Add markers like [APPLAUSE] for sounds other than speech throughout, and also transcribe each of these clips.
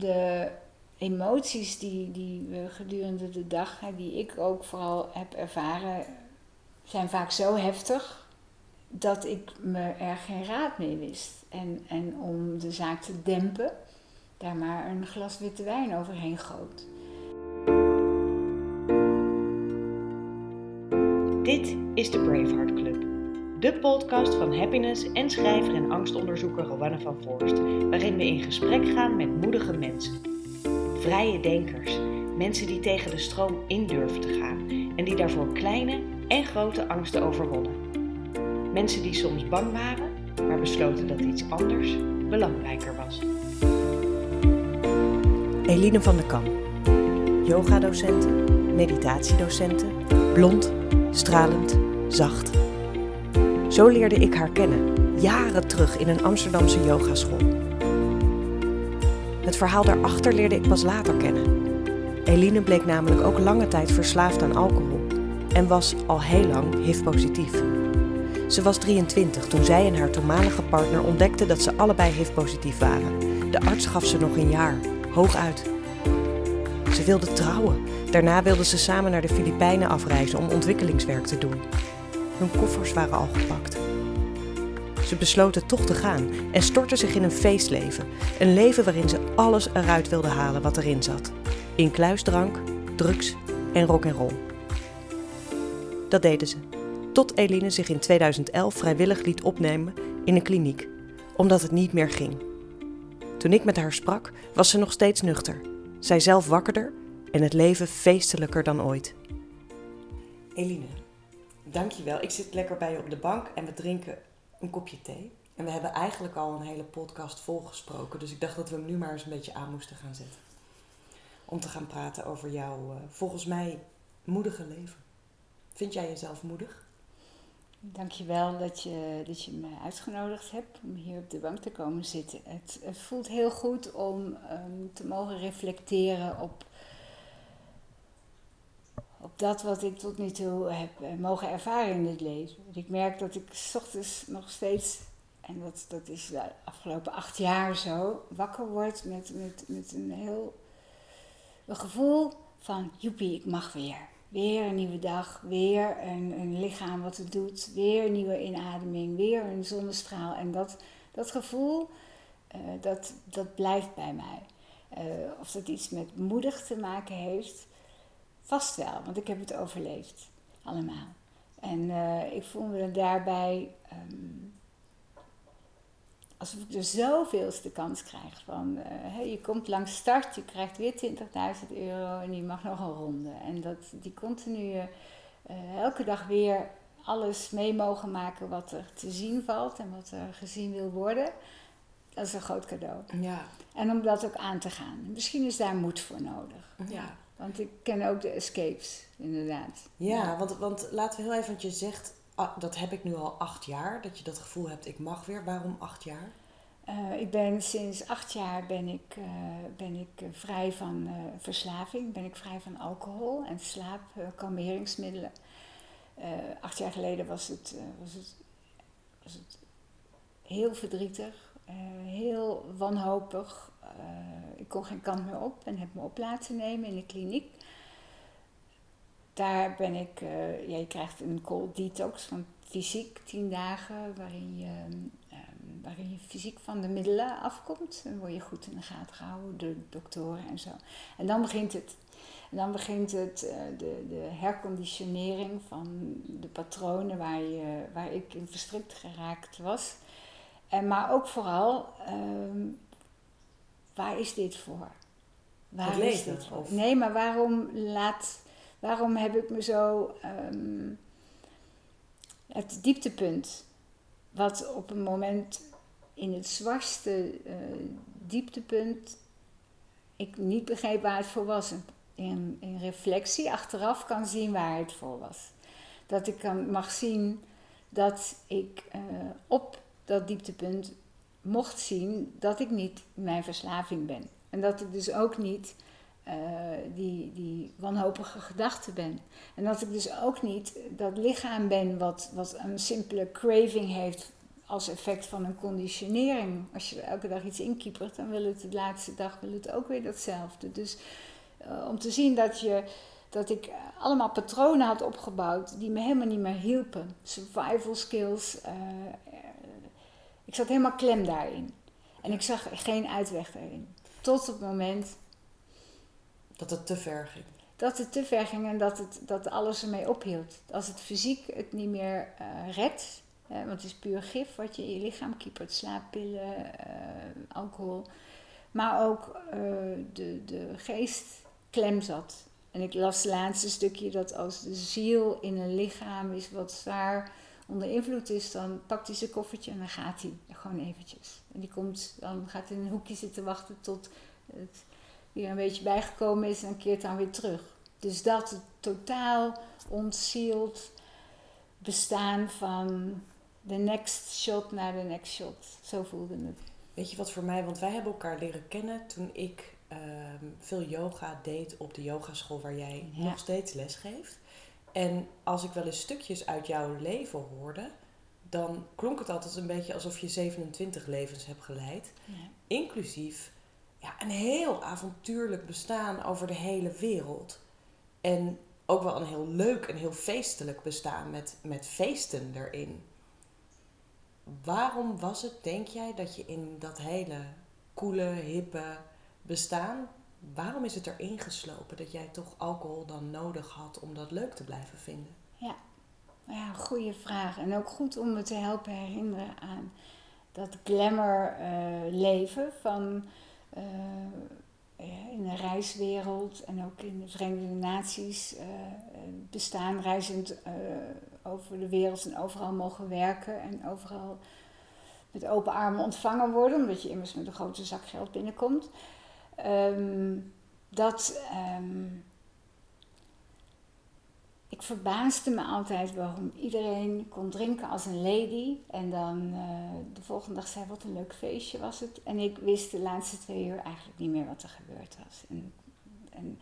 de emoties die, die we gedurende de dag, die ik ook vooral heb ervaren, zijn vaak zo heftig dat ik me er geen raad mee wist. En, en om de zaak te dempen, daar maar een glas witte wijn overheen goot. Dit is de Braveheart. De podcast van happiness en schrijver en angstonderzoeker Rowanne van Voorst, waarin we in gesprek gaan met moedige mensen. Vrije denkers, mensen die tegen de stroom in durven te gaan en die daarvoor kleine en grote angsten overwonnen. Mensen die soms bang waren, maar besloten dat iets anders belangrijker was. Eline van der Kam, yogadocente, meditatiedocente, blond, stralend, zacht. Zo leerde ik haar kennen, jaren terug in een Amsterdamse yogaschool. Het verhaal daarachter leerde ik pas later kennen. Eline bleek namelijk ook lange tijd verslaafd aan alcohol en was al heel lang HIV-positief. Ze was 23 toen zij en haar toenmalige partner ontdekten dat ze allebei HIV-positief waren. De arts gaf ze nog een jaar, hooguit. Ze wilden trouwen. Daarna wilden ze samen naar de Filipijnen afreizen om ontwikkelingswerk te doen. Hun koffers waren al gepakt. Ze besloten toch te gaan en stortten zich in een feestleven. Een leven waarin ze alles eruit wilden halen wat erin zat. Inkluisdrank, drugs en rock'n'roll. Dat deden ze. Tot Eline zich in 2011 vrijwillig liet opnemen in een kliniek, omdat het niet meer ging. Toen ik met haar sprak, was ze nog steeds nuchter. Zij zelf wakkerder en het leven feestelijker dan ooit. Eline, dankjewel. Ik zit lekker bij je op de bank en we drinken een kopje thee. En we hebben eigenlijk al een hele podcast volgesproken, dus ik dacht dat we hem nu maar eens een beetje aan moesten gaan zetten. Om te gaan praten over jouw, uh, volgens mij, moedige leven. Vind jij jezelf moedig? Dankjewel dat je, dat je me uitgenodigd hebt om hier op de bank te komen zitten. Het, voelt heel goed om um, te mogen reflecteren op, op dat wat ik tot nu toe heb uh, mogen ervaren in dit leven. Ik merk dat ik s ochtends nog steeds, en dat, dat is de afgelopen acht jaar zo, wakker word met, met, met een heel een gevoel van joepie, ik mag weer. Weer een nieuwe dag, weer een, een lichaam wat het doet, weer een nieuwe inademing, weer een zonnestraal. En dat, dat gevoel, uh, dat, dat blijft bij mij. Uh, of dat iets met moedig te maken heeft, vast wel, want ik heb het overleefd, allemaal. En uh, ik voel me daarbij um, alsof ik er zoveelste kans krijg. Van, uh, hey, je komt langs start, je krijgt weer 20.000 euro en je mag nog een ronde. En dat, die continue, uh, elke dag weer alles mee mogen maken wat er te zien valt en wat er gezien wil worden. Dat is een groot cadeau. Ja. En om dat ook aan te gaan. Misschien is daar moed voor nodig. Ja. Want ik ken ook de escapes, inderdaad. Ja, ja. Want, want laten we heel even, want je zegt dat heb ik nu al acht jaar, dat je dat gevoel hebt, ik mag weer. Waarom acht jaar? Uh, ik ben sinds acht jaar ben ik, uh, ben ik uh, vrij van verslaving, ben ik vrij van alcohol en slaapkalmeringsmiddelen. acht jaar geleden was het, was het, was het heel verdrietig, heel wanhopig. Ik kon geen kant meer op en heb me op laten nemen in de kliniek daar ben ik, uh, ja, je krijgt een cold detox van fysiek tien dagen, waarin je, um, waarin je fysiek van de middelen afkomt. Dan word je goed in de gaten gehouden door de doktoren en zo. En dan begint het. En dan begint het, uh, de, de herconditionering van de patronen waar, je, waar ik in verstrikt geraakt was. En, maar ook vooral, um, waar is dit voor? Waar is dit voor? Nee, maar waarom laat waarom heb ik me zo. Um, het dieptepunt, wat op een moment in het zwartste uh, dieptepunt ik niet begreep waar het voor was. In, in reflectie achteraf kan zien waar het voor was. Dat ik kan, mag zien dat ik uh, op dat dieptepunt mocht zien dat ik niet mijn verslaving ben. En dat ik dus ook niet uh, die, die wanhopige gedachte ben. En dat ik dus ook niet dat lichaam ben wat, wat een simpele craving heeft als effect van een conditionering. Als je elke dag iets inkiepert, dan wil het de laatste dag wil het ook weer datzelfde. Dus eh, om te zien dat, je, dat ik allemaal patronen had opgebouwd die me helemaal niet meer hielpen. Survival skills. eh, eh, ik zat helemaal klem daarin. En ik zag geen uitweg daarin. Tot het moment Dat het te ver ging. dat het te ver ging en dat, het, dat alles ermee ophield. Als het fysiek het niet meer eh, redt, hè, want het is puur gif wat je in je lichaam kiepert, slaappillen, eh, alcohol, maar ook eh, de, de geest klem zat. En ik las het laatste stukje dat als de ziel in een lichaam is wat zwaar onder invloed is, dan pakt hij zijn koffertje en dan gaat hij gewoon eventjes. En die komt, dan gaat hij in een hoekje zitten wachten tot het weer een beetje bijgekomen is en dan keert dan weer terug. Dus dat het totaal ontzield bestaan van de next shot naar de next shot. Zo voelde het. Weet je wat voor mij, want wij hebben elkaar leren kennen toen ik ehm, veel yoga deed op de yogaschool waar jij Ja. nog steeds les geeft. En als ik wel eens stukjes uit jouw leven hoorde, dan klonk het altijd een beetje alsof je 27 levens hebt geleid. Ja. Inclusief ja, een heel avontuurlijk bestaan over de hele wereld. En ook wel een heel leuk en heel feestelijk bestaan met, met feesten erin. Waarom was het, denk jij, dat je in dat hele coole, hippe bestaan, waarom is het erin geslopen dat jij toch alcohol dan nodig had om dat leuk te blijven vinden? Ja, goede vraag. En ook goed om me te helpen herinneren aan dat glamour eh, leven van eh, ja, in de reiswereld en ook in de Verenigde Naties eh, bestaan, reizend over de wereld en overal mogen werken en overal met open armen ontvangen worden, omdat je immers met een grote zak geld binnenkomt. Ehm, dat ehm, ik verbaasde me altijd waarom iedereen kon drinken als een lady. En dan eh, de volgende dag zei, wat een leuk feestje was het. En ik wist de laatste twee uur eigenlijk niet meer wat er gebeurd was. En, en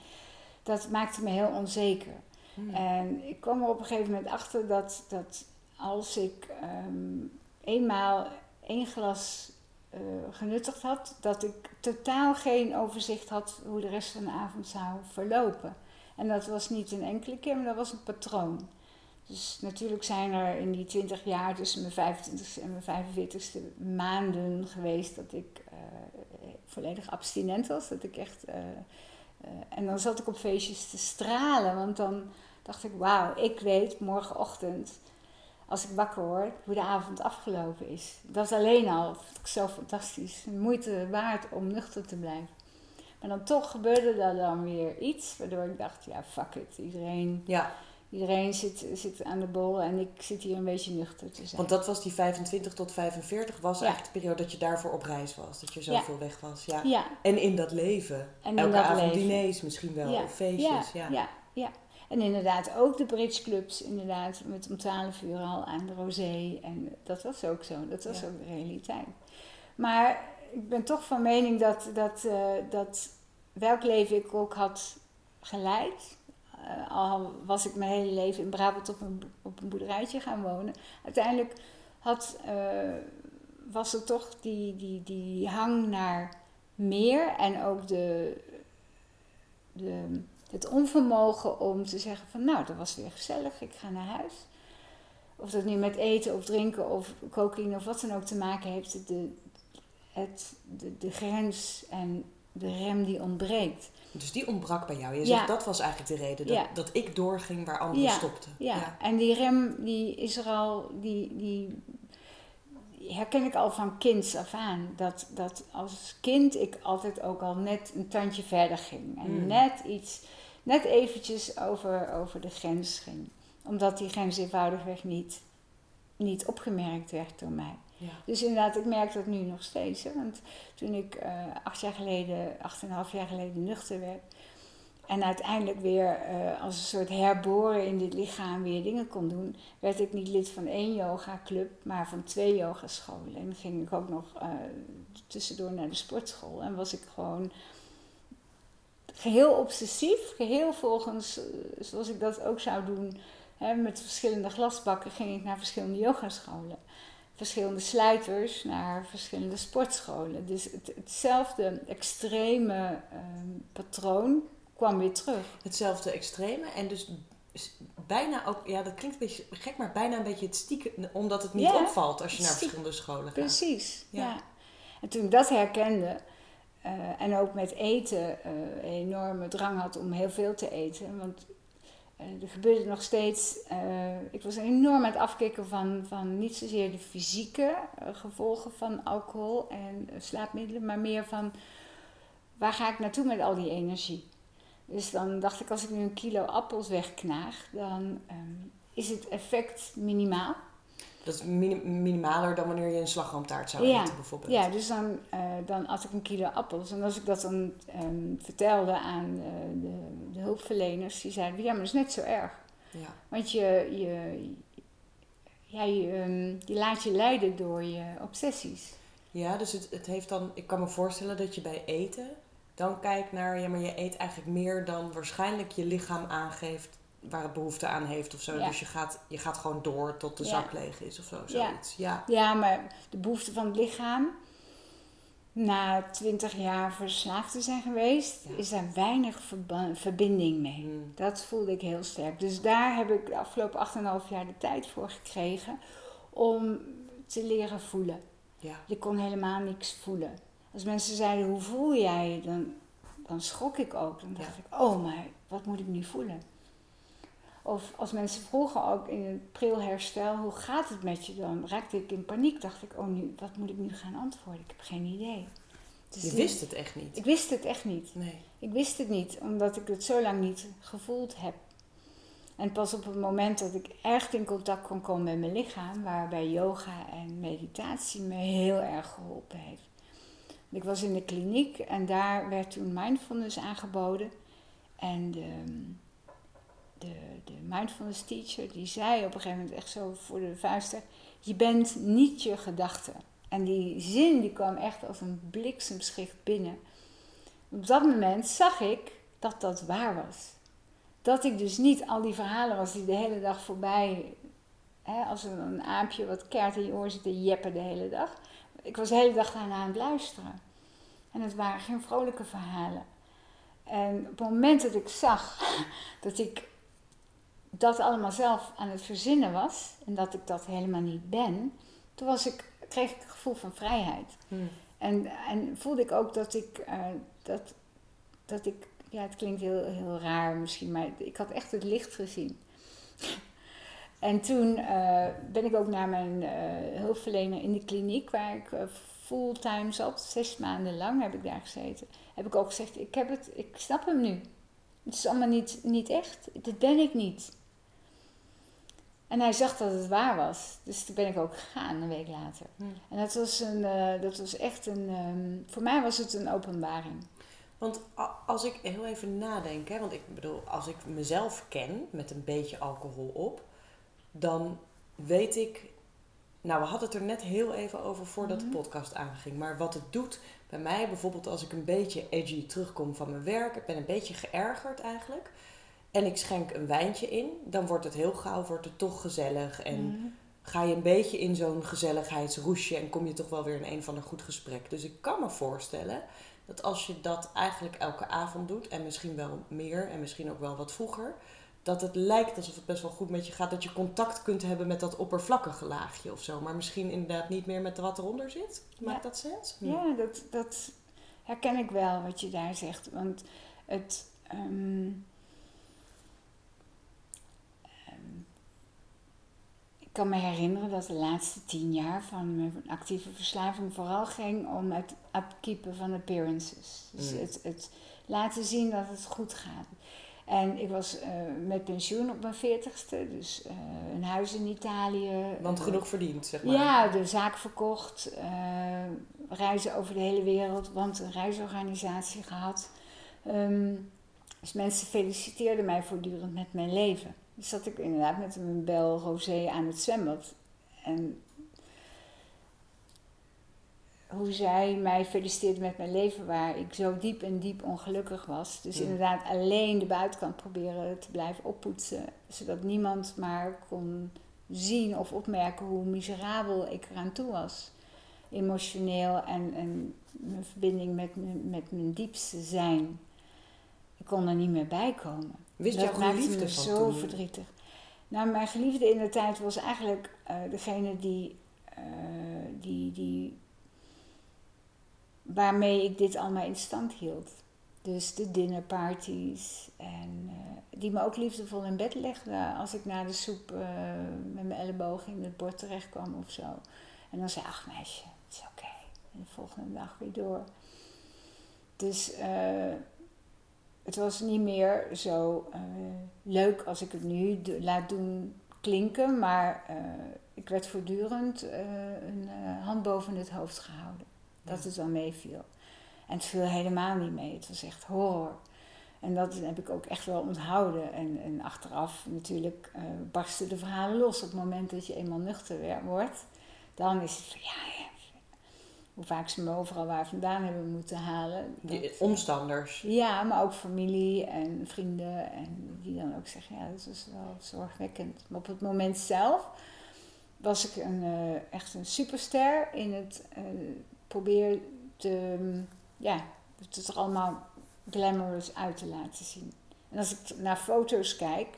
dat maakte me heel onzeker. En ik kwam er op een gegeven moment achter dat, dat als ik ehm, eenmaal één glas genuttigd had, dat ik totaal geen overzicht had hoe de rest van de avond zou verlopen. En dat was niet een enkele keer, maar dat was een patroon. Dus natuurlijk zijn er in die 20 jaar tussen mijn 25ste en mijn 45ste maanden geweest dat ik eh, volledig abstinent was. Dat ik echt, eh, eh, en dan zat ik op feestjes te stralen, want dan dacht ik, wauw, ik weet morgenochtend, als ik wakker word, hoe de avond afgelopen is. Dat alleen al vond ik zo fantastisch. Moeite waard om nuchter te blijven. Maar dan toch gebeurde er dan weer iets, waardoor ik dacht, ja, fuck it. Iedereen, Ja, iedereen zit, zit aan de bol en ik zit hier een beetje nuchter te zijn. want dat was die 25 tot 45 was Ja. eigenlijk de periode dat je daarvoor op reis was. Dat je zoveel weg was. Ja. ja, En in dat leven. En Elke avond diners misschien wel. Ja, Of feestjes. Ja. ja, ja. En inderdaad ook de bridgeclubs, inderdaad, met om 12 uur al aan de rosé. En dat was ook zo, dat was Ja. ook de realiteit. Maar ik ben toch van mening dat, dat, eh, dat welk leven ik ook had geleid, eh, al was ik mijn hele leven in Brabant op een, op een boerderijtje gaan wonen, uiteindelijk had, eh, was er toch die, die, die hang naar meer en ook de, de, het onvermogen om te zeggen van nou, dat was weer gezellig, ik ga naar huis. Of dat nu met eten of drinken of cocaïne of wat dan ook te maken heeft, de, het, de, de grens en de rem die ontbreekt. Dus die ontbrak bij jou. Je Ja. zegt dat was eigenlijk de reden. Dat, Ja. dat ik doorging waar anderen Ja. stopten. Ja, en die rem die is er al, die, die herken ik al van kinds af aan. Dat, dat als kind ik altijd ook al net een tandje verder ging. En Mm. net iets, net eventjes over, over de grens ging. Omdat die grens eenvoudigweg niet, niet opgemerkt werd door mij. Ja. Dus inderdaad, ik merk dat nu nog steeds. Hè? Want toen ik eh, acht jaar geleden, acht en een half jaar geleden nuchter werd. En uiteindelijk weer eh, als een soort herboren in dit lichaam weer dingen kon doen. Werd ik niet lid van één yogaclub, maar van twee yogascholen. En dan ging ik ook nog eh, tussendoor naar de sportschool. En was ik gewoon geheel obsessief. Geheel volgens, eh, zoals ik dat ook zou doen. Hè, met verschillende glasbakken ging ik naar verschillende yogascholen verschillende sluiters naar verschillende sportscholen. Dus het, hetzelfde extreme ehm, patroon kwam weer terug. Hetzelfde extreme en dus bijna ook, ja dat klinkt een beetje gek, maar bijna een beetje het stiekem, omdat het niet opvalt als je naar verschillende scholen gaat. Precies, ja. En toen ik dat herkende uh, en ook met eten uh, een enorme drang had om heel veel te eten, want uh, er gebeurde nog steeds, ik was enorm aan het afkicken van, van niet zozeer de fysieke gevolgen van alcohol en slaapmiddelen, maar meer van waar ga ik naartoe met al die energie. Dus dan dacht ik, als ik nu een kilo appels wegknaag, dan ehm, is het effect minimaal. Dat is minimaler dan wanneer je een slagroomtaart zou eten, bijvoorbeeld. Ja, dus dan, uh, dan at ik een kilo appels. En als ik dat dan um, vertelde aan uh, de, de, hulpverleners, die zeiden: ja, maar dat is net zo erg. Ja. Want je, je, ja, je, um, je laat je leiden door je obsessies. Ja, dus het, het heeft dan, ik kan me voorstellen dat je bij eten dan kijk naar, ja, maar je eet eigenlijk meer dan waarschijnlijk je lichaam aangeeft waar het behoefte aan heeft of zo. Dus je gaat, je gaat gewoon door tot de zak leeg is of zo, zoiets. Ja. ja, maar de behoefte van het lichaam, na twintig jaar verslaafd te zijn geweest, is daar weinig verbinding mee. Hmm. Dat voelde ik heel sterk. Dus daar heb ik de afgelopen 8,5 jaar de tijd voor gekregen om te leren voelen. Ja. Ik kon helemaal niks voelen. Als mensen zeiden, hoe voel jij je? Dan, dan schrok ik ook. Dan dacht ik, oh, maar wat moet ik nu voelen? Of als mensen vroegen ook in het pril herstel, hoe gaat het met je dan? Raakte ik in paniek, dacht ik, oh nu, wat moet ik nu gaan antwoorden? Ik heb geen idee. Dus je wist het echt niet? Ik wist het echt niet. Nee. Ik wist het niet, omdat ik het zo lang niet gevoeld heb. En pas op het moment dat ik echt in contact kon komen met mijn lichaam, waarbij yoga en meditatie me heel erg geholpen heeft. Ik was in de kliniek en daar werd toen mindfulness aangeboden. En de, de, de mindfulness teacher die zei op een gegeven moment echt zo voor de vuisten: Je bent niet je gedachten. En die zin die kwam echt als een bliksemschicht binnen. Op dat moment zag ik dat dat waar was. Dat ik dus niet al die verhalen was die de hele dag voorbij, hè, als een aapje wat keert in je oor zit te jeppen de hele dag ik was de hele dag daarna aan het luisteren. En het waren geen vrolijke verhalen. En op het moment dat ik zag [LAUGHS] dat ik dat allemaal zelf aan het verzinnen was en dat ik dat helemaal niet ben, toen was ik, kreeg ik het gevoel van vrijheid. Hmm. En, en voelde ik ook dat ik, uh, dat, dat ik, ja, het klinkt heel, heel raar misschien, maar ik had echt het licht gezien. En toen uh, ben ik ook naar mijn uh, hulpverlener in de kliniek, waar ik uh, fulltime zat, zes maanden lang heb ik daar gezeten. Heb ik ook gezegd, ik, heb het, ik snap hem nu. Het is allemaal niet, niet echt, dit ben ik niet. En hij zag dat het waar was. Dus toen ben ik ook gegaan een week later. Hmm. En dat was, een, dat was echt een, um, voor mij was het een openbaring. Want als ik heel even nadenk, hè, want ik bedoel, als ik mezelf ken met een beetje alcohol op, dan weet ik. Nou, we hadden het er net heel even over voordat de mhm. podcast aanging. Maar wat het doet bij mij, bijvoorbeeld als ik een beetje edgy terugkom van mijn werk, ik ben een beetje geërgerd eigenlijk. En ik schenk een wijntje in, dan wordt het heel gauw wordt het toch gezellig. En mhm. ga je een beetje in zo'n gezelligheidsroesje en kom je toch wel weer in een van een goed gesprek. Dus ik kan me voorstellen dat als je dat eigenlijk elke avond doet, en misschien wel meer en misschien ook wel wat vroeger, dat het lijkt alsof het best wel goed met je gaat. Dat je contact kunt hebben met dat oppervlakkige laagje of zo. Maar misschien inderdaad niet meer met wat eronder zit. Maakt dat sens? Hm. Ja, dat, dat herken ik wel wat je daar zegt. Want het. Ehm, ehm, ik kan me herinneren dat de laatste tien jaar van mijn actieve verslaving vooral ging om het upkeepen van appearances. Dus hm. het, het laten zien dat het goed gaat. En ik was uh, met pensioen op mijn veertigste, dus uh, een huis in Italië. Want genoeg verdiend, zeg maar. Ja, de zaak verkocht, uh, reizen over de hele wereld, want een reisorganisatie gehad. Um, dus mensen feliciteerden mij voortdurend met mijn leven. Dus zat ik inderdaad met een bel rosé aan het zwembad. En hoe zij mij feliciteerde met mijn leven, waar ik zo diep en diep ongelukkig was. Dus inderdaad alleen de buitenkant proberen te blijven oppoetsen, zodat niemand maar kon zien of opmerken hoe miserabel ik eraan toe was. Emotioneel en, en mijn verbinding met, met mijn diepste zijn. Ik kon er niet meer bij komen. Wist dat jouw maakte geliefde me zo toen? verdrietig. Nou, mijn geliefde in de tijd was eigenlijk eh, degene die, eh, die, die, waarmee ik dit allemaal in stand hield. Dus de dinnerparties en eh, die me ook liefdevol in bed legde als ik na de soep eh, met mijn elleboog in het bord terecht kwam of zo. En dan zei ach meisje, het is oké. En de volgende dag weer door. Dus eh, het was niet meer zo leuk als ik het nu laat doen klinken, maar ik werd voortdurend een hand boven het hoofd gehouden. Dat het wel meeviel. En het viel helemaal niet mee. Het was echt horror. En dat heb ik ook echt wel onthouden. En, en achteraf natuurlijk eh, barsten de verhalen los. Op het moment dat je eenmaal nuchter wer- wordt, dan is het van ja, ja, hoe vaak ze me overal waar vandaan hebben moeten halen. Dat- omstanders. ja, maar ook familie en vrienden. En die dan ook zeggen, ja, dat is wel zorgwekkend. Maar op het moment zelf was ik een, eh, echt een superster in het eh, proberen te, ja, het er allemaal glamorous uit te laten zien. En als ik naar foto's kijk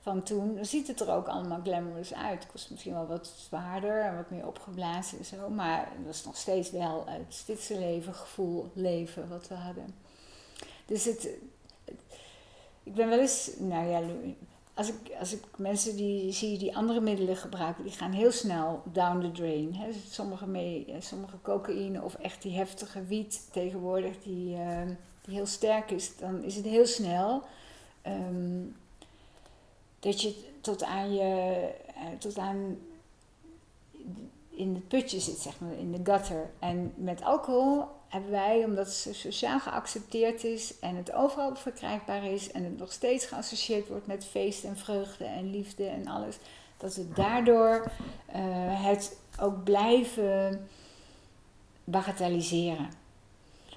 van toen, dan ziet het er ook allemaal glamorous uit. Het was misschien wel wat zwaarder en wat meer opgeblazen en zo. Maar het was nog steeds wel het leven, gevoel leven wat we hadden. Dus het- ik ben wel eens, nou ja, als ik, als ik mensen die zie die andere middelen gebruiken, die gaan heel snel down the drain. Hè. Sommige, mee, eh, sommige cocaïne of echt die heftige wiet tegenwoordig, die, eh, die heel sterk is, dan is het heel snel ehm, dat je tot aan je, eh, tot aan in het putje zit, zeg maar, in de gutter. En met alcohol hebben wij, omdat het sociaal geaccepteerd is en het overal verkrijgbaar is en het nog steeds geassocieerd wordt met feest en vreugde en liefde en alles, dat we daardoor eh, het ook blijven bagatelliseren.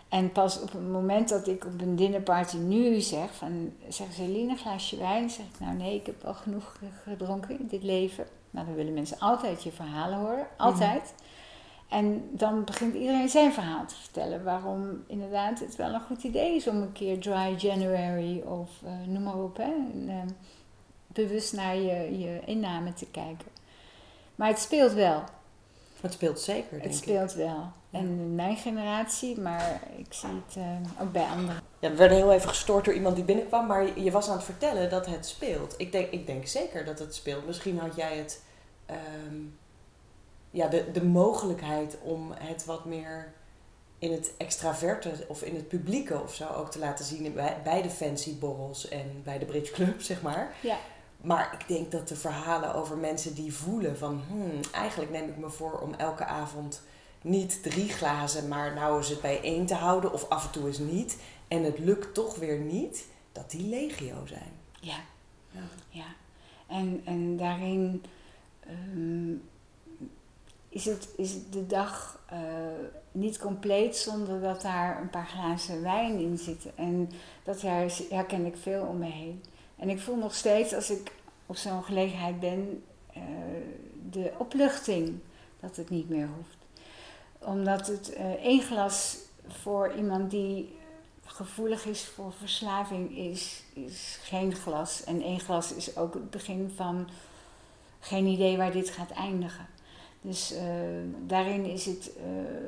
En pas op het moment dat ik op een dinnerparty nu zeg van, zeggen ze Eline, een glaasje wijn? Zeg ik, nou nee, ik heb al genoeg gedronken in dit leven. Nou, dan willen mensen altijd je verhalen horen, altijd. En dan begint iedereen zijn verhaal te vertellen. Waarom inderdaad het wel een goed idee is om een keer dry January of eh, noem maar op. Hè, en, eh, bewust naar je, je inname te kijken. Maar het speelt wel. Het speelt zeker, denk Het ik. speelt wel. En in mijn generatie, maar ik zie het eh, ook bij anderen. Ja, we werden heel even gestoord door iemand die binnenkwam, maar je- je was aan het vertellen dat het speelt. Ik denk, ik denk zeker dat het speelt. Misschien had jij het, ehm, ja, de, de mogelijkheid om het wat meer in het extraverte of in het publieke of zo ook te laten zien bij, bij de fancy borrels en bij de bridge club, [LAUGHS] zeg maar. Ja. Maar ik denk dat de verhalen over mensen die voelen van, hmm, eigenlijk neem ik me voor om elke avond niet drie glazen, maar nou is het bij één te houden of af en toe eens niet. En het lukt toch weer niet, dat die legio zijn. Ja, Ja. ja. En, en daarin ehm, is, het, is de dag eh, niet compleet zonder dat daar een paar glazen wijn in zitten. En dat her- herken ik veel om me heen. En ik voel nog steeds als ik op zo'n gelegenheid ben, eh, de opluchting dat het niet meer hoeft. Omdat het eh, één glas voor iemand die gevoelig is voor verslaving is geen glas. En één glas is ook het begin van geen idee waar dit gaat eindigen. Dus eh, daarin is het, eh,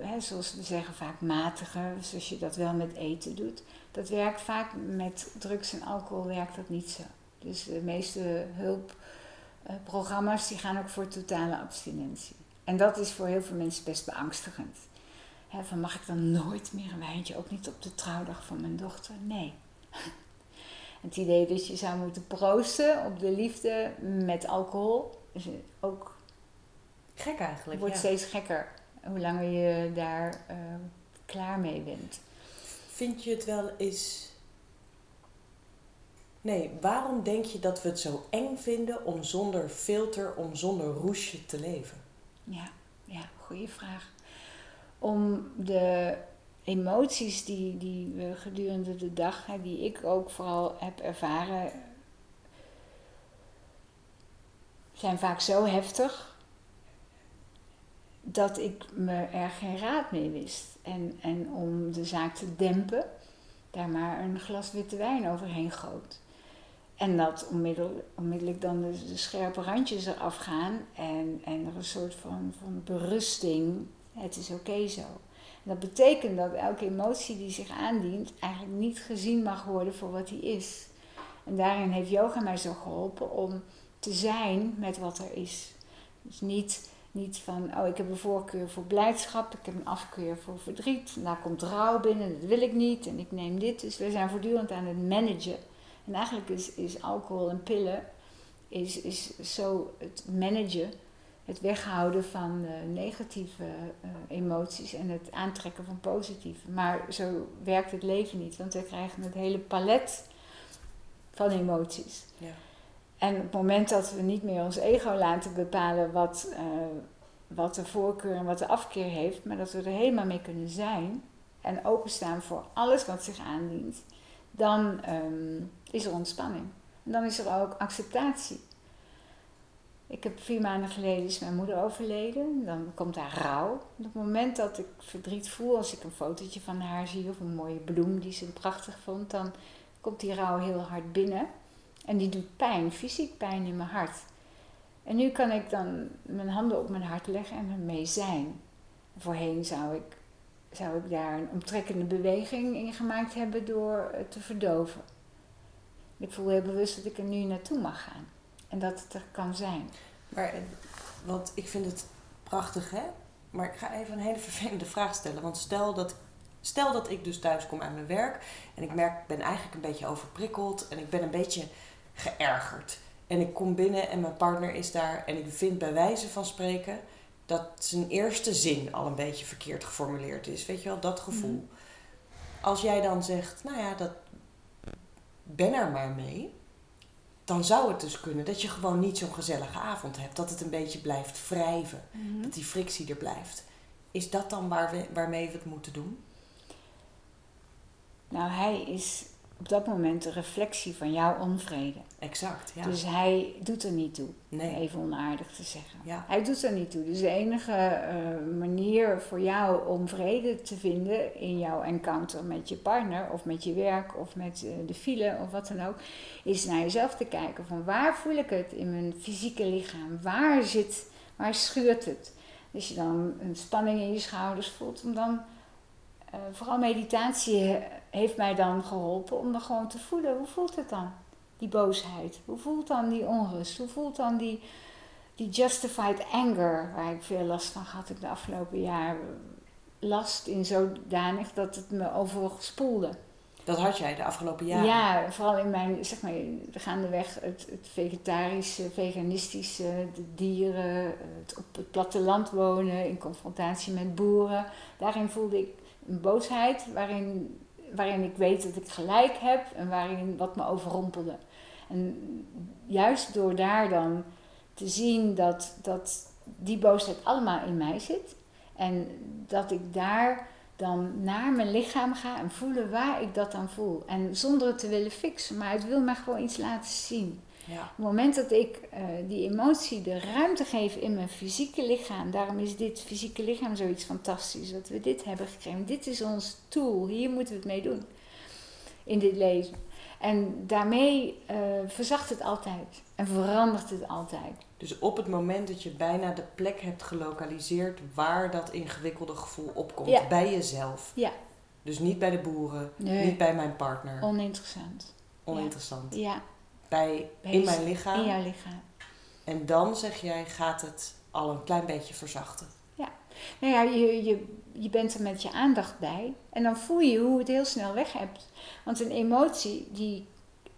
hè, zoals we zeggen, vaak matiger, zoals je dat wel met eten doet. Dat werkt vaak met drugs en alcohol werkt dat niet zo. Dus de meeste hulpprogramma's die gaan ook voor totale abstinentie. En dat is voor heel veel mensen best beangstigend. Hè, van mag ik dan nooit meer een wijntje, ook niet op de trouwdag van mijn dochter? Nee. [LAUGHS] Het idee dat je zou moeten proosten op de liefde met alcohol ook, Gek eigenlijk. wordt ja. steeds gekker. Hoe langer je daar eh, klaar mee bent. Vind je het wel eens. Nee, waarom denk je dat we het zo eng vinden om zonder filter, om zonder roesje te leven? Ja, ja, goede vraag. Om de emoties die, die we gedurende de dag, hè, die ik ook vooral heb ervaren, zijn vaak zo heftig dat ik me er geen raad mee wist. En, en om de zaak te dempen, daar maar een glas witte wijn overheen goot. En dat onmiddellijk, dan de, scherpe randjes eraf gaan en, en er een soort van, van berusting. Het is oké zo. Dat betekent dat elke emotie die zich aandient eigenlijk niet gezien mag worden voor wat die is. En daarin heeft yoga mij zo geholpen om te zijn met wat er is. Dus niet, niet van, oh ik heb een voorkeur voor blijdschap, ik heb een afkeur voor verdriet. Daar komt rouw binnen, dat wil ik niet en ik neem dit. Dus we zijn voortdurend aan het managen. En eigenlijk is, is alcohol en pillen is, is zo het managen, het weghouden van negatieve uh, emoties en het aantrekken van positieve. Maar zo werkt het leven niet, want we krijgen het hele palet van emoties. En op het moment dat we niet meer ons ego laten bepalen wat, uh, wat de voorkeur en wat de afkeer heeft, maar dat we er helemaal mee kunnen zijn en openstaan voor alles wat zich aandient, dan um, is er ontspanning. En dan is er ook acceptatie. Ik heb vier maanden geleden is mijn moeder overleden. Dan komt daar rouw. op het moment dat ik verdriet voel, als ik een fotootje van haar zie of een mooie bloem die ze prachtig vond, dan komt die rouw heel hard binnen. En die doet pijn, fysiek pijn in mijn hart. En nu kan ik dan mijn handen op mijn hart leggen en ermee zijn. Voorheen zou ik, zou ik daar een omtrekkende beweging in gemaakt hebben door te verdoven. Ik voel heel bewust dat ik er nu naartoe mag gaan. En dat het er kan zijn. Maar, want ik vind het prachtig, hè? Maar ik ga even een hele vervelende vraag stellen. Want stel dat Stel dat ik dus thuis kom aan mijn werk en ik merk, ik ben eigenlijk een beetje overprikkeld en ik ben een beetje geërgerd. En ik kom binnen en mijn partner is daar en ik vind bij wijze van spreken dat zijn eerste zin al een beetje verkeerd geformuleerd is. Weet je wel, dat gevoel. Mhm. Als jij dan zegt, nou ja, dat ben er maar mee, dan zou het dus kunnen dat je gewoon niet zo'n gezellige avond hebt. Dat het een beetje blijft wrijven, mhm. dat die frictie er blijft. Is dat dan waar we, waarmee we het moeten doen? Nou, hij is op dat moment de reflectie van jouw onvrede. Exact, ja. Dus hij doet er niet toe. Nee. Even onaardig te zeggen. Ja. Hij doet er niet toe. Dus de enige uh, manier voor jou om vrede te vinden in jouw encounter met je partner of met je werk of met uh, de file of wat dan ook, is naar jezelf te kijken van waar voel ik het in mijn fysieke lichaam? Waar zit, waar schuurt het? Als je dan een spanning in je schouders voelt, om dan uh, vooral meditatie heeft mij dan geholpen om er gewoon te voelen. Hoe voelt het dan? Die boosheid. Hoe voelt dan die onrust? Hoe voelt dan die, die justified anger, waar ik veel last van gehad heb de afgelopen jaren? Last in zodanig dat het me overal spoelde. Dat had jij de afgelopen jaren? Ja, vooral in mijn, zeg maar, gaandeweg het, het vegetarische, veganistische, de dieren, het op het platteland wonen, in confrontatie met boeren. Daarin voelde ik een boosheid waarin, waarin ik weet dat ik gelijk heb en waarin wat me overrompelde. En juist door daar dan te zien dat, dat die boosheid allemaal in mij zit en dat ik daar dan naar mijn lichaam ga en voelen waar ik dat dan voel. En zonder het te willen fixen, maar het wil me gewoon iets laten zien. Ja. Op het moment dat ik uh, die emotie de ruimte geef in mijn fysieke lichaam, daarom is dit fysieke lichaam zoiets fantastisch, dat we dit hebben gekregen. Dit is ons tool, hier moeten we het mee doen in dit leven. En daarmee uh, verzacht het altijd en verandert het altijd. Dus op het moment dat je bijna de plek hebt gelokaliseerd waar dat ingewikkelde gevoel opkomt, bij jezelf. Ja. Dus niet bij de boeren, niet bij mijn partner. Oninteressant. Oninteressant. Ja bij, in mijn lichaam. In jouw lichaam. En dan zeg jij, gaat het al een klein beetje verzachten. Ja, nou ja, je, je, je bent er met je aandacht bij. En dan voel je hoe het heel snel weg hebt. Want een emotie, die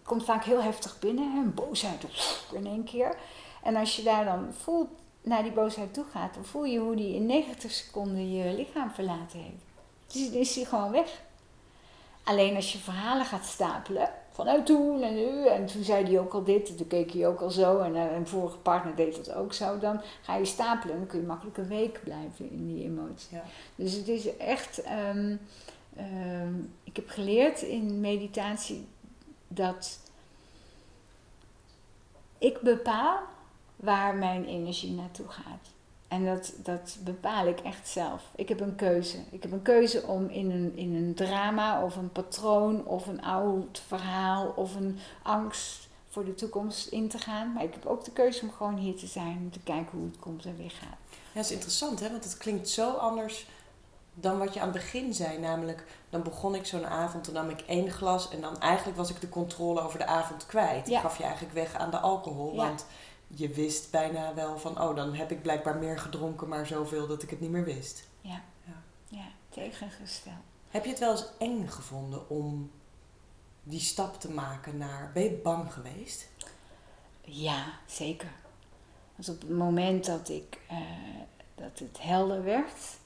komt vaak heel heftig binnen. Hè? Een boosheid in één keer. En als je daar dan voelt, naar die boosheid toe gaat, dan voel je hoe die in 90 seconden je lichaam verlaten heeft. Dus dan is die gewoon weg. Alleen als je verhalen gaat stapelen, vanuit toen en nu, en toen zei hij ook al dit, en toen keek hij ook al zo, en eh, een vorige partner deed dat ook zo, dan ga je stapelen en dan kun je makkelijk een week blijven in die emotie. Ja. Dus het is echt, um, um, ik heb geleerd in meditatie dat ik bepaal waar mijn energie naartoe gaat. En dat, dat bepaal ik echt zelf. Ik heb een keuze. Ik heb een keuze om in een, in een drama of een patroon of een oud verhaal of een angst voor de toekomst in te gaan. Maar ik heb ook de keuze om gewoon hier te zijn, om te kijken hoe het komt en weer gaat. Ja, dat is interessant, hè? want het klinkt zo anders dan wat je aan het begin zei. Namelijk, dan begon ik zo'n avond, dan nam ik één glas en dan eigenlijk was ik de controle over de avond kwijt. Ja. Ik gaf je eigenlijk weg aan de alcohol, want je wist bijna wel van, oh, dan heb ik blijkbaar meer gedronken, maar zoveel dat ik het niet meer wist. Ja, ja. ja tegengesteld. Heb je het wel eens eng gevonden om die stap te maken naar. Ben je bang geweest? Ja, zeker. Dus op het moment dat, ik, uh, dat het helder werd,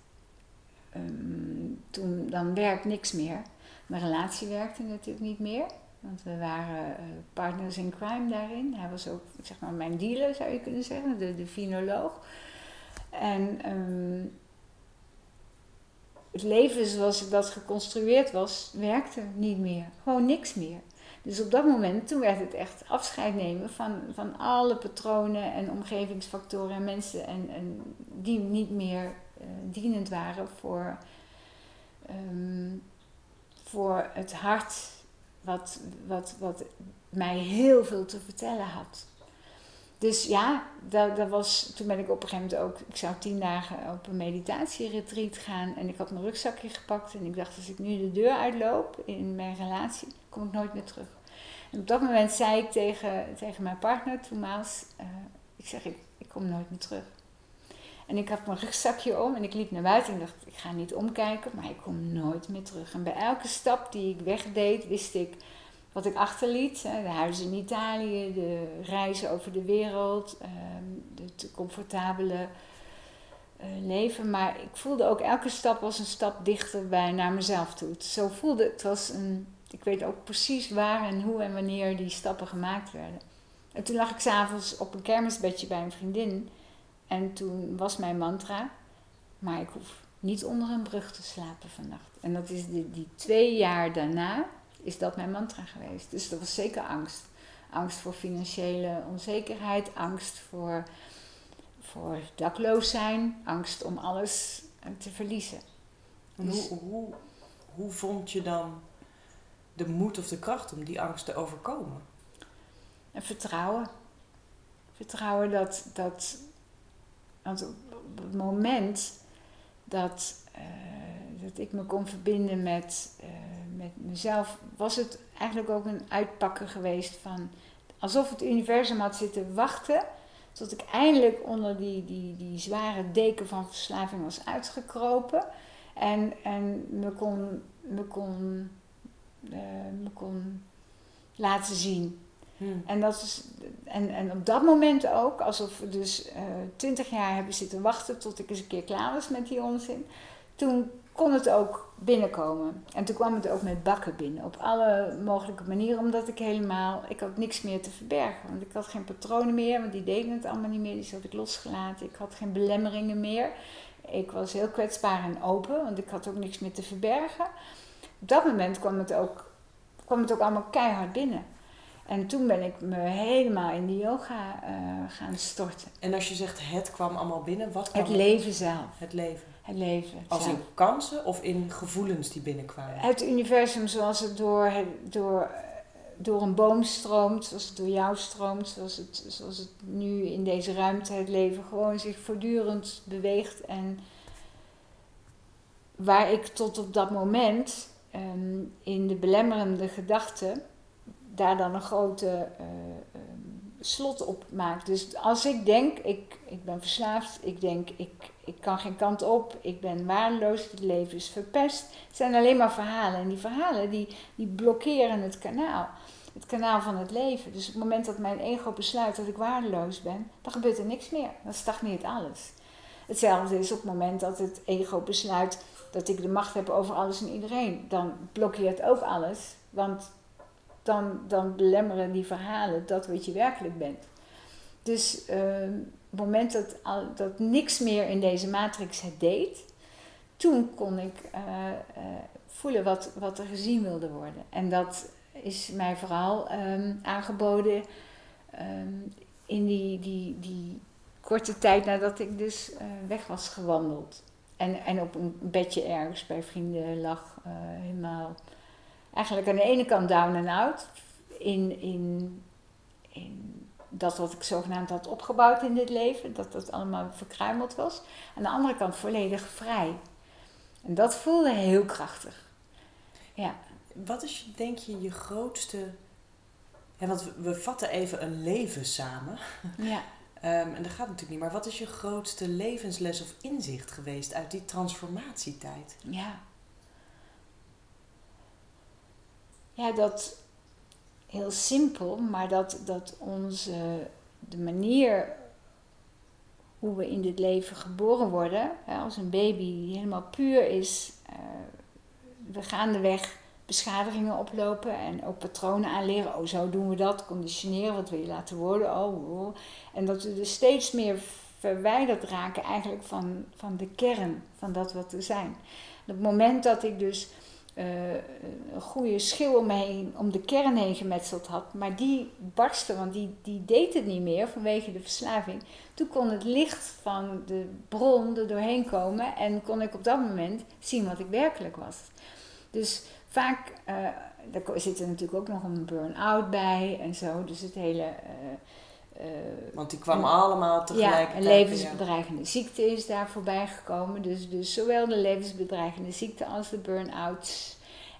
um, toen, dan werkt niks meer. Mijn relatie werkte natuurlijk niet meer. Want we waren uh, partners in crime daarin. Hij was ook zeg maar, mijn dealer, zou je kunnen zeggen, de, de finoloog. En um, het leven zoals dat geconstrueerd was, werkte niet meer. Gewoon niks meer. Dus op dat moment, toen werd het echt afscheid nemen van, van alle patronen en omgevingsfactoren en mensen en, en die niet meer uh, dienend waren voor, um, voor het hart wat, wat, wat mij heel veel te vertellen had. Dus ja, dat, dat was, toen ben ik op een gegeven moment ook, ik zou tien dagen op een meditatieretreat gaan en ik had mijn rugzakje gepakt en ik dacht als ik nu de deur uitloop in mijn relatie, kom ik nooit meer terug. En op dat moment zei ik tegen, tegen mijn partner, Toemaals, uh, ik zeg ik, ik kom nooit meer terug. En ik had mijn rugzakje om en ik liep naar buiten en dacht, ik ga niet omkijken, maar ik kom nooit meer terug. En bij elke stap die ik wegdeed, wist ik, wat ik achterliet. De huizen in Italië, de reizen over de wereld, ehm, het comfortabele eh, leven. Maar ik voelde ook elke stap was een stap dichter bij naar mezelf toe. Zo voelde het was een. Ik weet ook precies waar en hoe en wanneer die stappen gemaakt werden. En toen lag ik s'avonds op een kermisbedje bij een vriendin. En toen was mijn mantra. Maar ik hoef niet onder een brug te slapen vannacht. En dat is die, die twee jaar daarna is dat mijn mantra geweest. Dus dat was zeker angst. Angst voor financiële onzekerheid, angst voor, voor dakloos zijn, angst om alles eh, te verliezen. Dus hoe, hoe, hoe vond je dan de moed of de kracht om die angst te overkomen? En vertrouwen. Vertrouwen dat, dat want op het moment dat, uh, dat ik me kon verbinden met, uh, met mezelf, was het eigenlijk ook een uitpakken geweest van alsof het universum had zitten wachten tot ik eindelijk onder die, die, die zware deken van verslaving was uitgekropen en, en me, kon, me, kon, uh, me kon laten zien. Hmm. En, dat is, en, en op dat moment ook, alsof we dus eh, twintig jaar hebben zitten wachten tot ik eens een keer klaar was met die onzin. Toen kon het ook binnenkomen. En toen kwam het ook met bakken binnen. Op alle mogelijke manieren, omdat ik helemaal... Ik had niks meer te verbergen. Want ik had geen patronen meer, want die deden het allemaal niet meer. Die had ik losgelaten. Ik had geen belemmeringen meer. Ik was heel kwetsbaar en open, want ik had ook niks meer te verbergen. Op dat moment kwam het ook, kwam het ook allemaal keihard binnen. En toen ben ik me helemaal in de yoga uh, gaan storten. En als je zegt het kwam allemaal binnen, wat kwam Het leven zelf. Het leven. Het leven. Als in kansen of in gevoelens die binnenkwamen? Het universum zoals het door, door, door een boom stroomt, zoals het door jou stroomt, zoals het, zoals het nu in deze ruimte, het leven gewoon zich voortdurend beweegt. En waar ik tot op dat moment um, in de belemmerende gedachten daar dan een grote uh, slot op maakt. Dus als ik denk, ik, ik ben verslaafd, ik denk, ik, ik kan geen kant op, ik ben waardeloos, het leven is verpest. Het zijn alleen maar verhalen. En die verhalen die, die blokkeren het kanaal. Het kanaal van het leven. Dus op het moment dat mijn ego besluit dat ik waardeloos ben, dan gebeurt er niks meer. Dan stagneert alles. Hetzelfde is op het moment dat het ego besluit dat ik de macht heb over alles en iedereen. Dan blokkeert ook alles. Want dan, dan belemmeren die verhalen dat wat je werkelijk bent. Dus uh, op het moment dat, dat niks meer in deze matrix het deed, toen kon ik uh, uh, voelen wat, wat er gezien wilde worden. En dat is mij vooral um, aangeboden um, in die, die, die korte tijd nadat ik dus eh, weg was gewandeld. En, en op een bedje ergens bij vrienden lag. eh, helemaal eigenlijk aan de ene kant down and out. In, in, in dat wat ik zogenaamd had opgebouwd in dit leven. Dat dat allemaal verkruimeld was. Aan de andere kant volledig vrij. En dat voelde heel krachtig. Ja. Wat is, denk je, je grootste... Ja, want we, we vatten even een leven samen. ja. [LAUGHS] Ehm, en dat gaat natuurlijk niet. Maar wat is je grootste levensles of inzicht geweest uit die transformatietijd? Ja. Ja, dat heel simpel, maar dat, dat onze, de manier hoe we in dit leven geboren worden, hè, als een baby die helemaal puur is, eh, we gaandeweg beschadigingen oplopen en ook patronen aanleren. Oh, zo doen we dat, conditioneren, wat wil je laten worden? Oh, oh. En dat we dus steeds meer verwijderd raken eigenlijk van, van de kern van dat wat we zijn. Op het moment dat ik dus eh, een goede schil om, om de kern heen gemetseld had, maar die barstte, want die, die deed het niet meer vanwege de verslaving. Toen kon het licht van de bron er doorheen komen en kon ik op dat moment zien wat ik werkelijk was. Dus vaak, uh, daar zit er natuurlijk ook nog een burn-out bij en zo, dus het hele... Uh, Want die kwam allemaal tegelijk. Ja, een levensbedreigende ziekte is daar voorbij gekomen. Dus, dus zowel de levensbedreigende ziekte als de burn-outs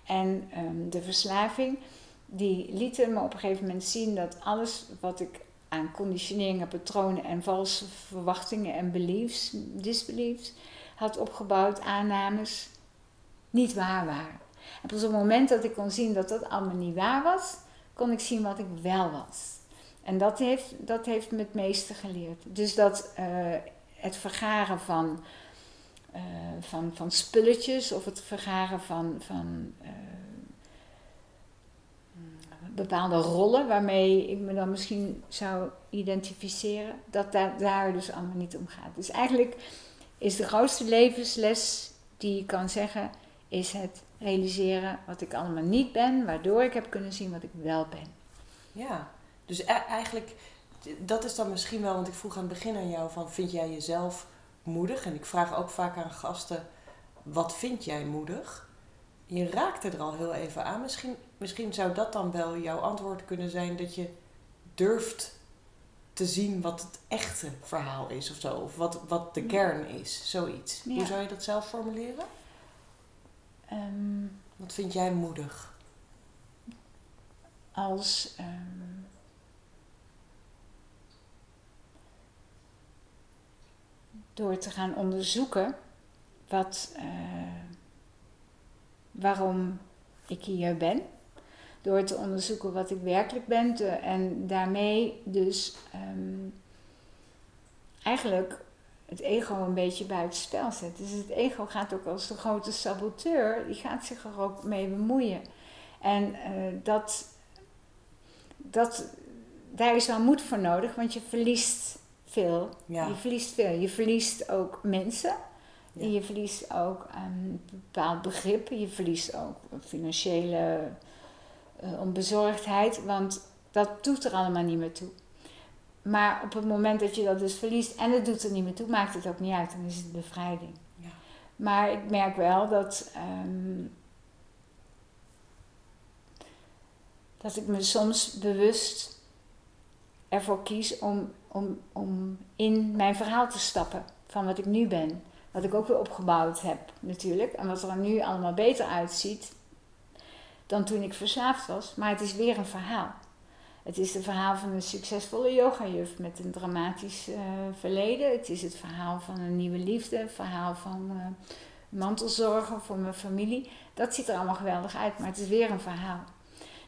en um, de verslaving. Die lieten me op een gegeven moment zien dat alles wat ik aan conditioneringen, patronen en valse verwachtingen en beliefs, disbeliefs had opgebouwd, aannames, niet waar waren. En pas op het moment dat ik kon zien dat dat allemaal niet waar was, kon ik zien wat ik wel was. En dat heeft, dat heeft me het meeste geleerd. Dus dat uh, het vergaren van, uh, van, van spulletjes of het vergaren van, van uh, bepaalde rollen waarmee ik me dan misschien zou identificeren, dat daar, daar dus allemaal niet om gaat. Dus eigenlijk is de grootste levensles die je kan zeggen, is het realiseren wat ik allemaal niet ben, waardoor ik heb kunnen zien wat ik wel ben. Ja, dus e eigenlijk, dat is dan misschien wel, want ik vroeg aan het begin aan jou van, vind jij jezelf moedig? En ik vraag ook vaak aan gasten, wat vind jij moedig? Je raakte er al heel even aan. Misschien, misschien zou dat dan wel jouw antwoord kunnen zijn dat je durft te zien wat het echte verhaal is of zo. Of wat, wat de kern is, zoiets. Ja. Hoe zou je dat zelf formuleren? Um, wat vind jij moedig? Als... Um, door te gaan onderzoeken wat, uh, waarom ik hier ben. Door te onderzoeken wat ik werkelijk ben en daarmee dus um, eigenlijk het ego een beetje buiten spel zet. Dus het ego gaat ook als de grote saboteur, die gaat zich er ook mee bemoeien. En uh, dat, dat, daar is wel moed voor nodig, want je verliest veel. Ja. Je verliest veel. Je verliest ook mensen. Ja. En je verliest ook een bepaald begrip. Je verliest ook financiële uh, onbezorgdheid. Want dat doet er allemaal niet meer toe. Maar op het moment dat je dat dus verliest en het doet er niet meer toe, maakt het ook niet uit. Dan is het bevrijding. Ja. Maar ik merk wel dat, um, dat ik me soms bewust ervoor kies om, om, om in mijn verhaal te stappen van wat ik nu ben. Wat ik ook weer opgebouwd heb natuurlijk. En wat er nu allemaal beter uitziet dan toen ik verslaafd was. Maar het is weer een verhaal. Het is het verhaal van een succesvolle yogajuf met een dramatisch uh, verleden. Het is het verhaal van een nieuwe liefde. Het verhaal van uh, mantelzorgen voor mijn familie. Dat ziet er allemaal geweldig uit, maar het is weer een verhaal.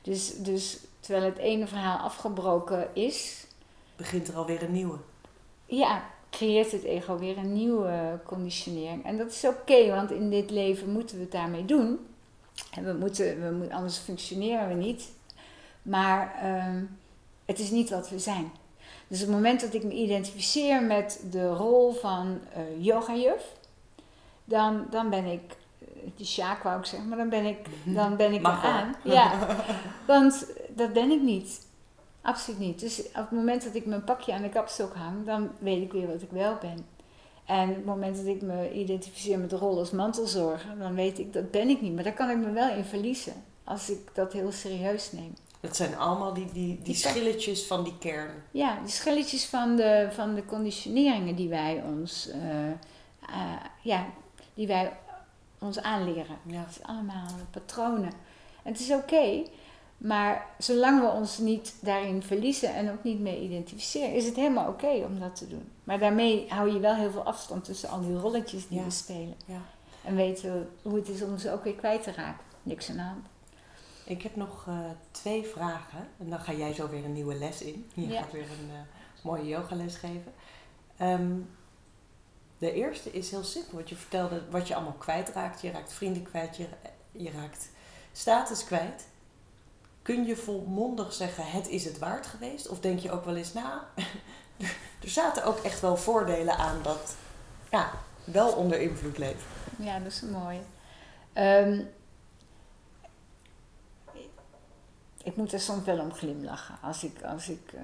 Dus, dus terwijl het ene verhaal afgebroken is... Begint er alweer een nieuwe. Ja, creëert het ego weer een nieuwe conditionering. En dat is oké, okay, want in dit leven moeten we het daarmee doen. En we moeten, we moeten, anders functioneren we niet. Maar um, het is niet wat we zijn. Dus op het moment dat ik me identificeer met de rol van uh, yogajuf, dan, dan ben ik, die Sjaak wou ik zeggen, maar dan ben ik, [LAUGHS] dan ben ik Mag eraan. Ja, [LAUGHS] want dat ben ik niet. Absoluut niet. Dus op het moment dat ik mijn pakje aan de kapstok hang, dan weet ik weer wat ik wel ben. En op het moment dat ik me identificeer met de rol als mantelzorger, dan weet ik dat ben ik niet. Maar daar kan ik me wel in verliezen als ik dat heel serieus neem. Dat zijn allemaal die, die, die, schilletjes van die kern. Ja, die schilletjes van de, van de conditioneringen die wij ons, uh, uh, ja, die wij ons aanleren. Ja. Het is allemaal patronen. En het is oké, maar zolang we ons niet daarin verliezen en ook niet mee identificeren, is het helemaal oké om dat te doen. Maar daarmee hou je wel heel veel afstand tussen al die rolletjes die we spelen. Ja. En weten we hoe het is om ze ook weer kwijt te raken. Niks aan de hand. Ik heb nog uh, twee vragen. En dan ga jij zo weer een nieuwe les in. Je gaat weer een uh, mooie yogales geven. Um, de eerste is heel simpel. Wat je vertelde, wat je allemaal kwijtraakt. Je raakt vrienden kwijt, je, je raakt status kwijt. Kun je volmondig zeggen, het is het waard geweest? Of denk je ook wel eens, nou, [LAUGHS] er zaten ook echt wel voordelen aan dat ja, wel onder invloed leven. Ja, dat is mooi. Um, ik moet er soms wel om glimlachen. Als ik, als ik uh,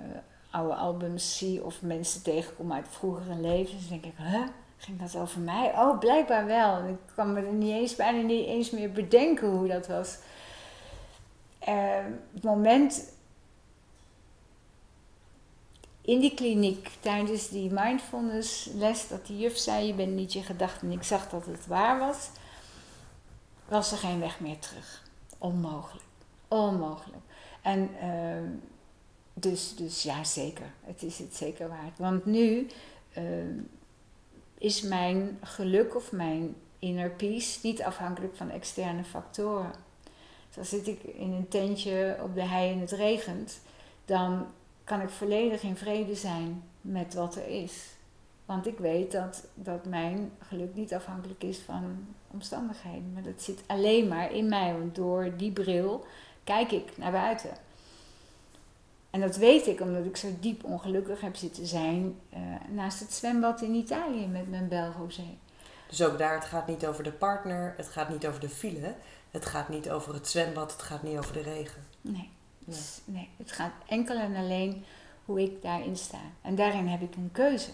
oude albums zie of mensen tegenkom uit vroegere levens, denk ik, huh? Ging dat over mij? Oh, blijkbaar wel. Ik kan me er niet eens, bijna niet eens meer bedenken hoe dat was. Uh, het moment in die kliniek tijdens die mindfulness les dat die juf zei: Je bent niet je gedachten. En ik zag dat het waar was, was er geen weg meer terug. Onmogelijk. Onmogelijk. En uh, dus, dus ja, zeker. Het is het zeker waard. Want nu uh, is mijn geluk of mijn inner peace niet afhankelijk van externe factoren. Dus als zit ik in een tentje op de hei en het regent, dan kan ik volledig in vrede zijn met wat er is. Want ik weet dat, dat mijn geluk niet afhankelijk is van omstandigheden. Maar dat zit alleen maar in mij. Want door die bril kijk ik naar buiten. En dat weet ik omdat ik zo diep ongelukkig heb zitten zijn uh, naast het zwembad in Italië met mijn Belrosé. Dus ook daar, het gaat niet over de partner, het gaat niet over de file, het gaat niet over het zwembad, het gaat niet over de regen. Nee, nee. nee het gaat enkel en alleen hoe ik daarin sta. En daarin heb ik een keuze.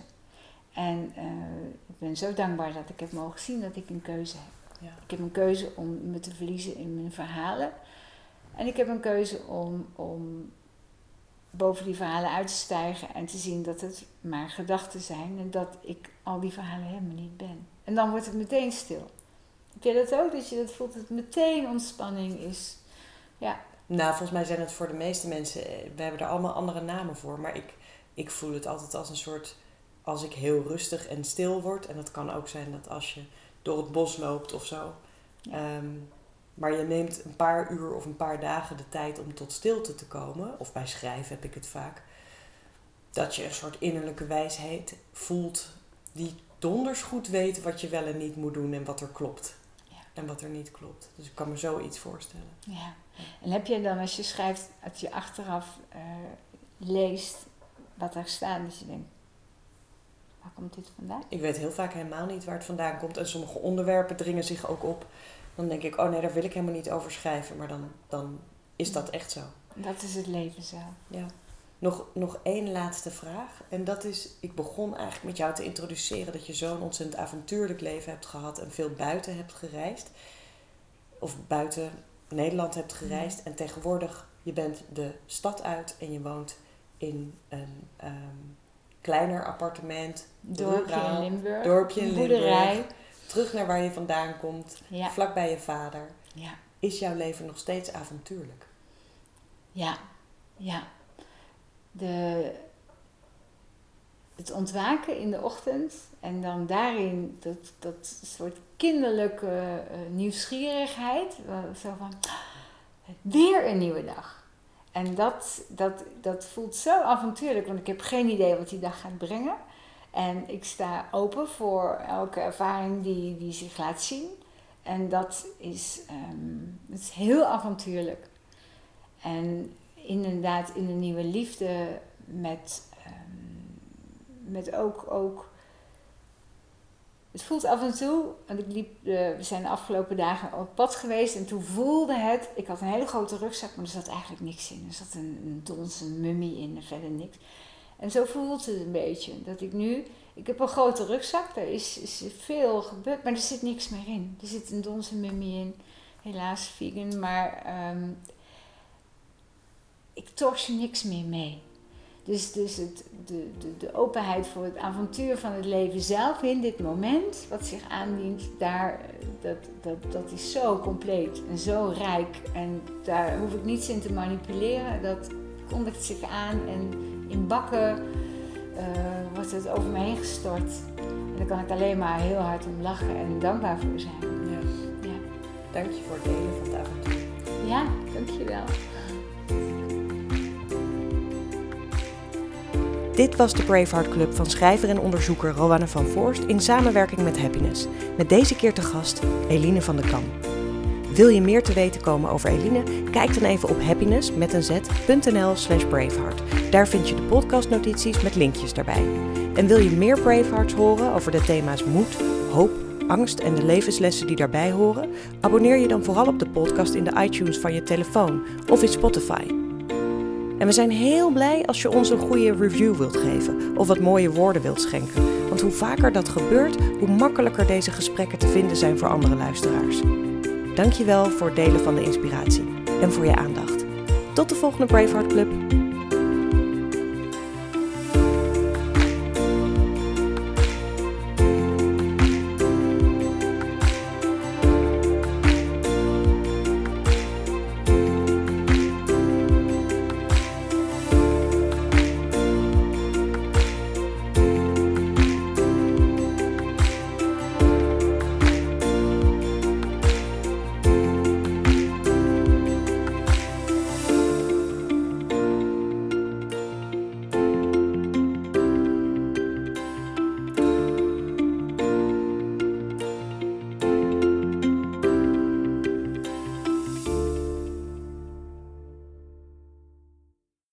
En uh, ik ben zo dankbaar dat ik heb mogen zien dat ik een keuze heb. Ja. Ik heb een keuze om me te verliezen in mijn verhalen. En ik heb een keuze om, om boven die verhalen uit te stijgen en te zien dat het maar gedachten zijn en dat ik al die verhalen helemaal niet ben. En dan wordt het meteen stil. Heb je dat ook? Dat je dat voelt dat het meteen ontspanning is. Ja. Nou, volgens mij zijn het voor de meeste mensen, eh, we hebben er allemaal andere namen voor, maar ik, ik voel het altijd als een soort, als ik heel rustig en stil word. En dat kan ook zijn dat als je door het bos loopt of zo. Ehm, maar je neemt een paar uur of een paar dagen de tijd om tot stilte te komen, of bij schrijven heb ik het vaak, dat je een soort innerlijke wijsheid voelt die donders goed weet wat je wel en niet moet doen en wat er klopt. En wat er niet klopt. Dus ik kan me zoiets voorstellen. Ja. En heb je dan als je schrijft, als je achteraf uh, leest wat daar staat, dat je denkt, waar komt dit vandaan? Ik weet heel vaak helemaal niet waar het vandaan komt. En sommige onderwerpen dringen zich ook op dan denk ik, oh nee, daar wil ik helemaal niet over schrijven. Maar dan, dan is dat echt zo. Dat is het leven zelf. Ja. Nog, nog één laatste vraag. En dat is, ik begon eigenlijk met jou te introduceren dat je zo'n ontzettend avontuurlijk leven hebt gehad en veel buiten hebt gereisd. Of buiten Nederland hebt gereisd. En tegenwoordig, je bent de stad uit en je woont in een um, kleiner appartement. Dorpje in Limburg. Dorpje in Limburg terug naar waar je vandaan komt, ja. vlak bij je vader. Ja. Is jouw leven nog steeds avontuurlijk? Ja, ja. De, het ontwaken in de ochtend en dan daarin dat, dat soort kinderlijke uh, nieuwsgierigheid. Zo van, weer een nieuwe dag. En dat, dat, dat voelt zo avontuurlijk, want ik heb geen idee wat die dag gaat brengen. En ik sta open voor elke ervaring die, die zich laat zien. En dat is, um, is heel avontuurlijk. En inderdaad in een nieuwe liefde met, um, met ook, ook Het voelt af en toe, want ik liep, uh, we zijn de afgelopen dagen op pad geweest en toen voelde het, ik had een hele grote rugzak, maar er zat eigenlijk niks in. Er zat een, een mummie in en verder niks. En zo voelt het een beetje, dat ik nu, ik heb een grote rugzak, daar is, is veel gebeurd, maar er zit niks meer in. Er zit een dons, een mummie in, helaas vegan, maar um, ik torse niks meer mee. Dus, dus het, de, de, de openheid voor het avontuur van het leven zelf in dit moment, wat zich aandient, daar, dat, dat, dat is zo compleet en zo rijk. En daar hoef ik niets in te manipuleren. Dat kondigt zich aan en in bakken uh, wordt het over me heen gestort. En daar kan ik alleen maar heel hard om lachen en dankbaar voor zijn. Ja. ja. Dank je voor het delen van het avontuur. Ja, dankjewel. Dit was de Braveheart Club van schrijver en onderzoeker Rowanne van Voorst in samenwerking met Happiness. Met deze keer te gast Eline van der Kam. Wil je meer te weten komen over Eline? Kijk dan even op happiness met een z.nl slash braveheart. Daar vind je de podcastnotities met linkjes daarbij. En wil je meer Bravehearts horen over de thema's moed, hoop, angst en de levenslessen die daarbij horen? Abonneer je dan vooral op de podcast in de iTunes van je telefoon of in Spotify. En we zijn heel blij als je ons een goede review wilt geven of wat mooie woorden wilt schenken. Want hoe vaker dat gebeurt, hoe makkelijker deze gesprekken te vinden zijn voor andere luisteraars. Dankjewel voor het delen van de inspiratie en voor je aandacht. Tot de volgende Braveheart Club.